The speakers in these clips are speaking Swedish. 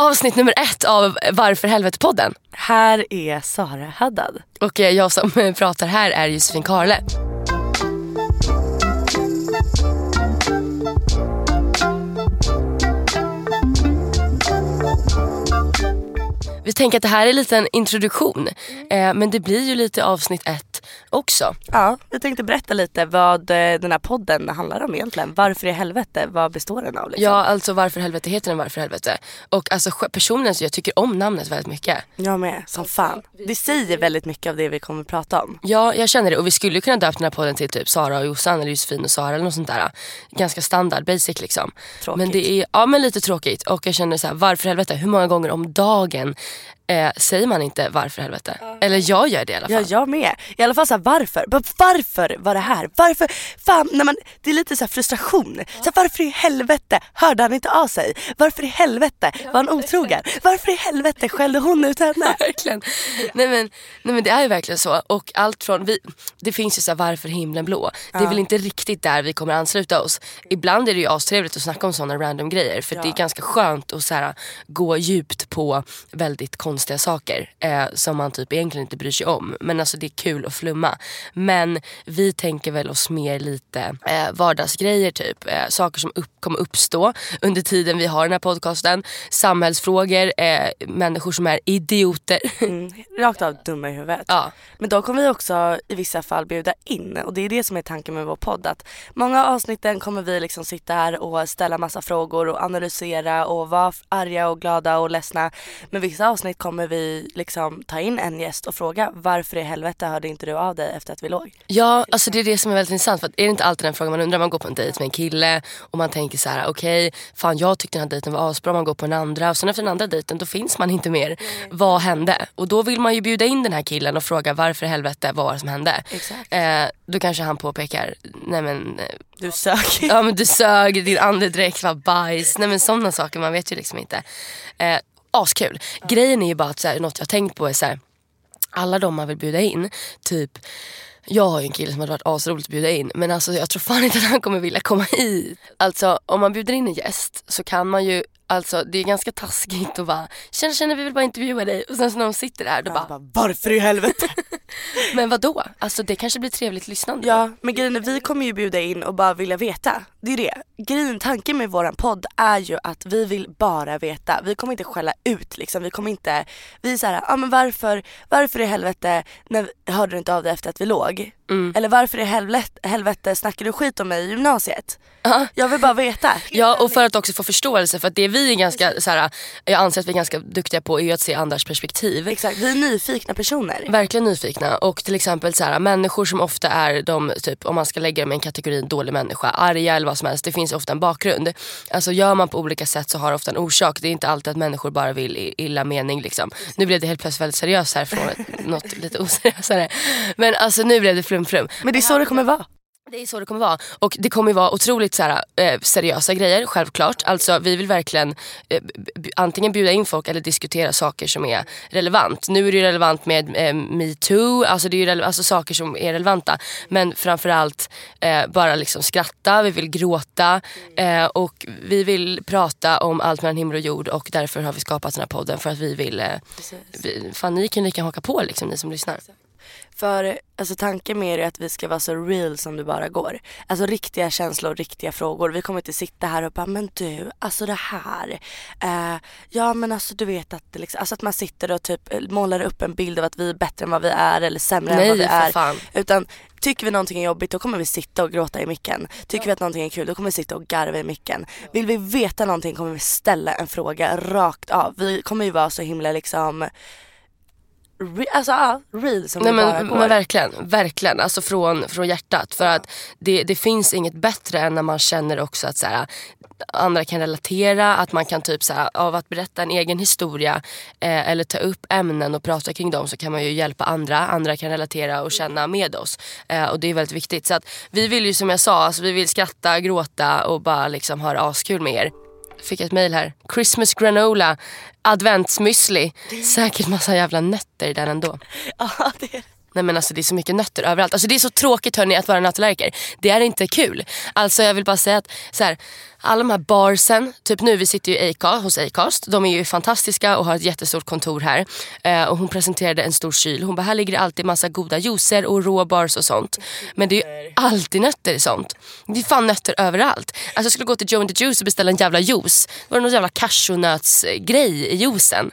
Avsnitt nummer ett av Varför helvete-podden. Här är Sara Haddad. Och eh, jag som eh, pratar här är Josefin Karle. Vi tänker att det här är lite en introduktion. Eh, men det blir ju lite avsnitt ett också. Ja, vi tänkte berätta lite vad eh, den här podden handlar om egentligen. Varför i helvete? Vad består den av? Liksom? Ja, alltså varför helvete heter den Varför helvete? Och alltså personligen så jag tycker om namnet väldigt mycket. Jag med, som fan. Det säger väldigt mycket av det vi kommer att prata om. Ja, jag känner det. Och vi skulle kunna döpa den här podden till typ Sara och Jossan eller Josefin och Sara eller något sånt där. Ganska standard, basic liksom. Tråkigt. Men det är, ja men lite tråkigt. Och jag känner så här, varför helvete? Hur många gånger om dagen eh, säger man inte varför helvete? Eller jag gör det i alla fall. Ja, jag med. I alla fall så här, varför? Varför var det här? Varför? Fan, när man, det är lite så här frustration. Så här, varför i helvete hörde han inte av sig? Varför i helvete var han otrogen? Varför i helvete skällde hon ut henne? verkligen. Nej men, nej men det är ju verkligen så. Och allt från, vi, det finns ju så här, varför himlen blå? Det är väl inte riktigt där vi kommer ansluta oss. Ibland är det ju astrevligt att snacka om sådana random grejer. För det är ganska skönt att så här, gå djupt på väldigt konstiga saker. Eh, som man typ egentligen inte bryr sig om. Men alltså det är kul att flumma. Men vi tänker väl oss mer lite eh, vardagsgrejer typ. Eh, saker som upp, kommer uppstå under tiden vi har den här podcasten. Samhällsfrågor, eh, människor som är idioter. Mm, rakt av dumma i huvudet. Ja. Men då kommer vi också i vissa fall bjuda in och det är det som är tanken med vår podd. Att många av avsnitten kommer vi liksom sitta här och ställa massa frågor och analysera och vara arga och glada och ledsna. Men vissa avsnitt kommer vi liksom ta in en gäst och fråga varför i helvete hörde inte du av dig efter att vi låg? Ja, alltså det är det som är väldigt intressant. För att är det inte alltid den frågan man undrar? Man går på en dejt med en kille och man tänker så här: okej, fan jag tyckte den här dejten var asbra. Man går på en andra och sen efter den andra dejten då finns man inte mer. Vad hände? Och då vill man ju bjuda in den här killen och fråga varför i helvete, vad var det som hände? Exakt. Eh, då kanske han påpekar, nej men eh, Du sög. Ja men du sög, din andedräkt var bajs. Nej men sådana saker, man vet ju liksom inte. Eh, askul. Grejen är ju bara att så här, något jag tänkt på är så här, alla de man vill bjuda in, typ jag har ju en kille som hade varit asroligt att bjuda in men alltså jag tror fan inte att han kommer vilja komma hit. Alltså om man bjuder in en gäst så kan man ju Alltså det är ganska taskigt att bara känner, känner vi vill bara intervjua dig och sen så när de sitter där då bara, Bara, varför i helvete? men vad då? Alltså det kanske blir trevligt lyssnande. Ja, men grejen är vi kommer ju bjuda in och bara vilja veta. Det är det. Grejen, tanken med våran podd är ju att vi vill bara veta. Vi kommer inte skälla ut liksom. Vi kommer inte, vi är såhär, ja ah, men varför, varför i helvete när, hörde du inte av dig efter att vi låg? Mm. Eller varför i helvete, helvete snackar du skit om mig i gymnasiet? Jag vill bara veta. Ja och för att också få förståelse för att det vi är ganska så här, jag anser att vi är ganska duktiga på är att se andras perspektiv. Exakt, vi är nyfikna personer. Verkligen nyfikna och till exempel så här, människor som ofta är de, typ, om man ska lägga dem i en kategori dålig människa, arga eller vad som helst, det finns ofta en bakgrund. Alltså gör man på olika sätt så har det ofta en orsak. Det är inte alltid att människor bara vill illa mening liksom. Nu blev det helt plötsligt väldigt seriöst här från något lite oseriösare. Men alltså nu blev det flum flum. Men det är så det kommer vara. Det är så det kommer vara. Och det kommer vara otroligt så här, eh, seriösa grejer, självklart. Alltså vi vill verkligen eh, antingen bjuda in folk eller diskutera saker som är relevant. Nu är det ju relevant med eh, metoo, alltså det är alltså saker som är relevanta. Men framförallt eh, bara liksom skratta, vi vill gråta eh, och vi vill prata om allt mellan himmel och jord och därför har vi skapat den här podden för att vi vill, eh, vi, fan ni kan lika haka på liksom ni som lyssnar. För alltså, tanken med det är att vi ska vara så real som det bara går. Alltså riktiga känslor, riktiga frågor. Vi kommer inte sitta här och bara, men du, alltså det här. Eh, ja men alltså du vet att liksom, alltså att man sitter och typ målar upp en bild av att vi är bättre än vad vi är eller sämre Nej, än vad vi är. fan. Utan tycker vi någonting är jobbigt då kommer vi sitta och gråta i micken. Tycker vi att någonting är kul då kommer vi sitta och garva i micken. Vill vi veta någonting kommer vi ställa en fråga rakt av. Vi kommer ju vara så himla liksom Re, alltså ja, real som Nej, det bara men, går. men verkligen, verkligen. Alltså från, från hjärtat. För att det, det finns inget bättre än när man känner också att så här, andra kan relatera. Att man kan typ så här, av att berätta en egen historia eh, eller ta upp ämnen och prata kring dem så kan man ju hjälpa andra. Andra kan relatera och känna med oss. Eh, och det är väldigt viktigt. Så att vi vill ju som jag sa, alltså, vi vill skratta, gråta och bara liksom ha det askul med er. Fick ett mail här. Christmas granola, adventsmüsli. Säkert massa jävla nötter i den ändå. Ja, det är Nej men alltså det är så mycket nötter överallt. Alltså det är så tråkigt hörni att vara nötallergiker. Det är inte kul. Alltså jag vill bara säga att så här, alla de här barsen, typ nu vi sitter ju i Acast, hos Acast. De är ju fantastiska och har ett jättestort kontor här. Eh, och hon presenterade en stor kyl. Hon bara, här ligger det alltid massa goda juicer och råbars och sånt. Men det är ju alltid nötter i sånt. Det är fan nötter överallt. Alltså jag skulle gå till Joe and the Juice och beställa en jävla juice. Det var någon jävla cashewnötsgrej i juicen.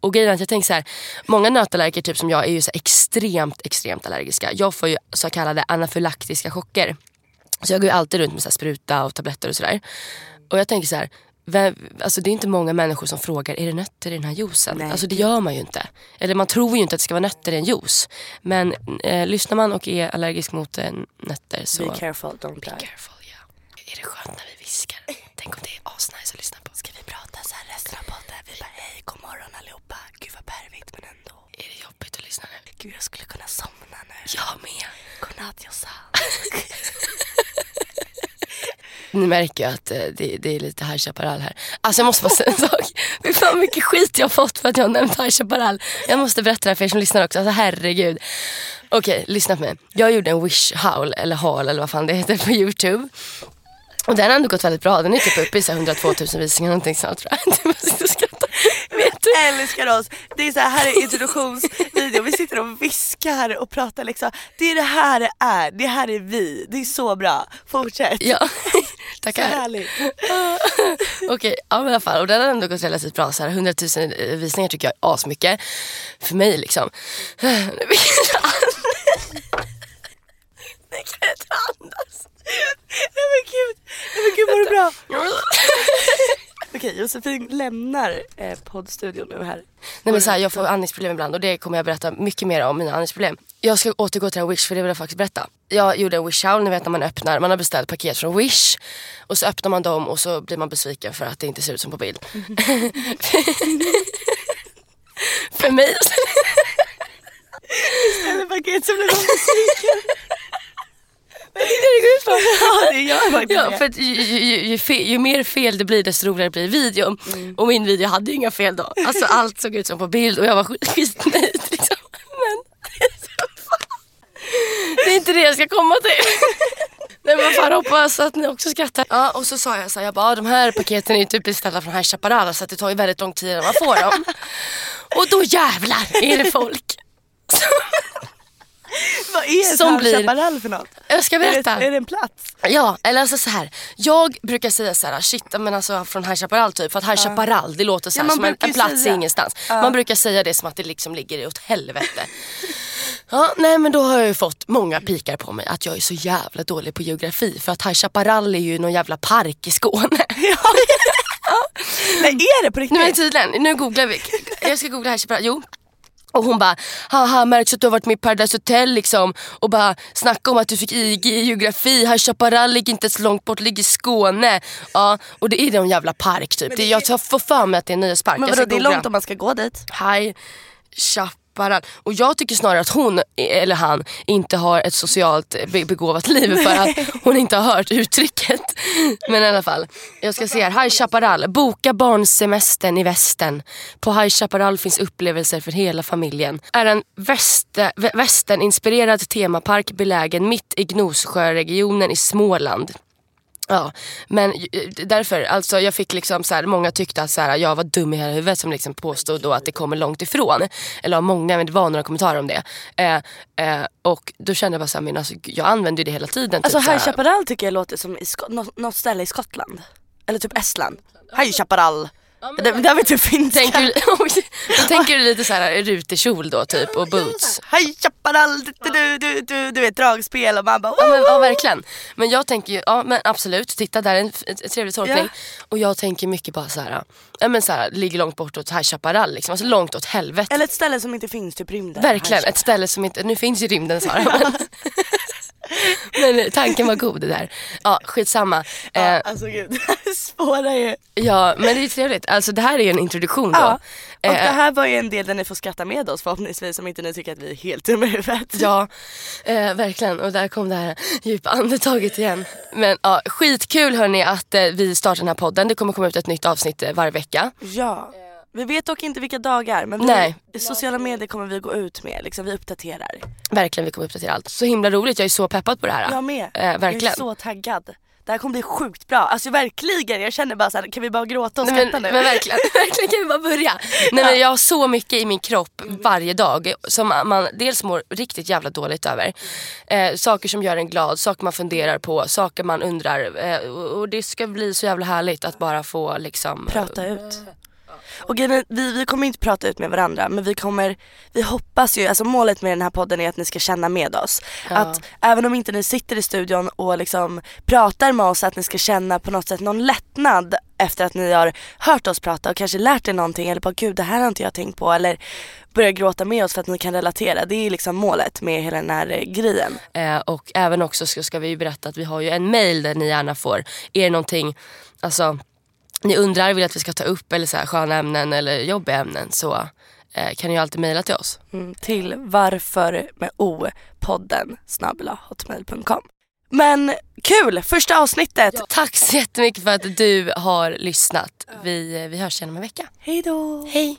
Och grejen är att jag tänker så här, många nötallergiker typ som jag är ju så extremt, extremt allergiska. Jag får ju så kallade anafylaktiska chocker. Så jag går ju alltid runt med så här spruta och tabletter och sådär. Och jag tänker så här, vem, alltså det är inte många människor som frågar, är det nötter i den här juicen? Nej. Alltså det gör man ju inte. Eller man tror ju inte att det ska vara nötter i en juice. Men eh, lyssnar man och är allergisk mot eh, nötter så... Be careful, don't die. careful, ja. Är det skönt när vi viskar? Tänk om det är asnice att lyssna på. Ska vi prata så här resten av podden? Vi bara hej, god morgon allihopa. Gud vad pervigt men ändå. Är det jobbigt att lyssna nu? Gud jag skulle kunna somna nu. Jag med. Godnatt Jossan. Ni märker ju att eh, det, det är lite High Chaparral här. Alltså jag måste bara säga en sak. Fy fan mycket skit jag har fått för att jag har nämnt High Chaparral. Jag måste berätta det här för er som lyssnar också. Alltså herregud. Okej, lyssna på mig. Jag gjorde en wish howl, eller haul eller vad fan det heter på Youtube. Och den har ändå gått väldigt bra. Den är typ uppe i 102 000 visningar någonting sånt tror jag. Du måste skratta. Men? Älskar oss. Det är så här, här är introduktionsvideo. Vi sitter och viskar och pratar liksom. Det är det här det är. Det här är vi. Det är så bra. Fortsätt. Ja, så tackar. härligt. Okej, ja men i alla fall. Och den har ändå gått relativt bra. Så här, 100 000 visningar tycker jag är asmycket. För mig liksom. Nej, kan jag inte andas? Nej men gud. Nej men gud mår du bra? Okej Josefin lämnar eh, poddstudion nu här. Nej men så här, jag får andningsproblem ibland och det kommer jag berätta mycket mer om, mina andningsproblem. Jag ska återgå till det här Wish för det vill jag faktiskt berätta. Jag gjorde en Wish howl, ni vet när man öppnar, man har beställt paket från Wish och så öppnar man dem och så blir man besviken för att det inte ser ut som på bild. för mig Eller paket som blev besviken. Det går ut på. Ja det gör faktiskt Ja, det. för att ju, ju, ju, fe, ju mer fel det blir desto roligare blir videon. Och min video hade ju inga fel då. Alltså allt såg ut som på bild och jag var skit- skitnöjd liksom. Men det är så. Det är inte det jag ska komma till. Nej men fan hoppas att ni också skrattar. Ja och så sa jag så här, jag bara, "Ja, de här paketen är ju typ beställda från High Chaparral så att det tar ju väldigt lång tid innan man får dem. Och då jävlar är det folk. Vad är som blir- Chaparral för något? Jag ska Är det, berätta. är det en plats? Ja, eller alltså så här. Jag brukar säga så här, shit men alltså från High Chaparral typ. För att High Chaparral det låter så Ja, här, man som en, en plats säga. ingenstans. Man brukar säga det som att det liksom ligger åt helvete. Ja, nej men då har jag ju fått många pikar på mig att jag är så jävla dålig på geografi. För att High Chaparral är ju någon jävla park i Skåne. Nej är det på riktigt? Nej men tydligen, nu googlar vi. Jag ska googla High Chaparral. Jo. Och hon bara, haha märks att du har varit med i Paradise Hotel liksom. Och bara snacka om att du fick IG i geografi. High Chaparral ligger inte så långt bort, ligger i Skåne. Ja, och det är någon jävla park typ. Det, jag tar- får för mig att det är en nöjespark. Men Jag vadå det är långt om man ska gå dit? High Chaparral. Och jag tycker snarare att hon, eller han, inte har ett socialt be- begåvat liv för att hon inte har hört uttrycket. Men i alla fall, jag ska se här. High Chaparral, boka barnsemestern i västern. På High Chaparral finns upplevelser för hela familjen. Är en väster, vä- västerninspirerad temapark belägen mitt i Gnosjöregionen i Småland. Ja, men eh, därför, alltså jag fick liksom så här, många tyckte att så här, jag var dum i hela huvudet som liksom påstod då att det kommer långt ifrån. Eller många, men det var några kommentarer om det. Eh, eh, och då kände jag bara såhär, men alltså, jag använder ju det hela tiden. Alltså typ, High. Chaparral tycker jag låter som i något ställe i Skottland. Eller typ Estland. High Chaparral. Det, det har vi typ finska. Tänker du, då tänker du lite så här då typ och boots. High Chaparral, du, du, du, du, vet dragspel och man bara Ja, men, ja verkligen. Men jag tänker ju, ja men absolut, titta där är en, trevlig tolkning. Ja. Och jag tänker mycket bara så här, ja men så här, ligger långt bort åt High Chaparral liksom, alltså långt åt helvete. Eller ett ställe som inte finns, typ rymden. Verkligen, ett ställe som inte, nu finns ju rymden Sara. Men, men tanken var god det där. Ja skitsamma. Chaparral. Eh, Alltså gud, det här spårar ju. ja men det är trevligt, alltså det här är ju en introduktion då. Ja. Och Eh, det här var ju en del där ni får skratta med oss förhoppningsvis om inte ni tycker att vi är helt dumma i huvudet. Ja, eh, verkligen. Och där kom det här djupa andetaget igen. Men ja, skitkul hörni att eh, vi startar den här podden. Det kommer komma ut ett nytt avsnitt eh, varje vecka. Ja. Vi vet dock inte vilka dagar men vi, Nej. sociala medier kommer vi gå ut med, liksom, vi uppdaterar. Verkligen, vi kommer uppdatera allt. Så himla roligt, jag är så peppad på det här. Jag med. Eh, Jag är verkligen. så taggad. Det här kommer bli sjukt bra. Alltså verkligen, jag känner bara så här, kan vi bara gråta och skratta nu? men verkligen, verkligen kan vi bara börja. Nej, men jag har så mycket i min kropp varje dag som man dels mår riktigt jävla dåligt över. Eh, saker som gör en glad, saker man funderar på, saker man undrar. Eh, och och det ska bli så jävla härligt att bara få liksom... Prata ut. Och vi, vi kommer inte prata ut med varandra men vi kommer, vi hoppas ju, alltså målet med den här podden är att ni ska känna med oss. Att även om inte ni sitter i studion och liksom pratar med oss att ni ska känna på något sätt någon lättnad efter att ni har hört oss prata och kanske lärt er någonting eller bara gud det här har inte jag tänkt på eller börja gråta med oss för att ni kan relatera. Det är liksom målet med hela den här eh, grejen. Eh, och även också ska, ska vi berätta att vi har ju en mail där ni gärna får, är det någonting, alltså ni undrar, vill att vi ska ta upp eller så här, sköna ämnen eller jobbiga ämnen så eh, kan ni ju alltid mejla till oss. Mm, till varför med o podden snabbla hotmail.com. Men kul, första avsnittet. Tack så jättemycket för att du har lyssnat. Vi, vi hörs igen om en vecka. Hej då. Hej!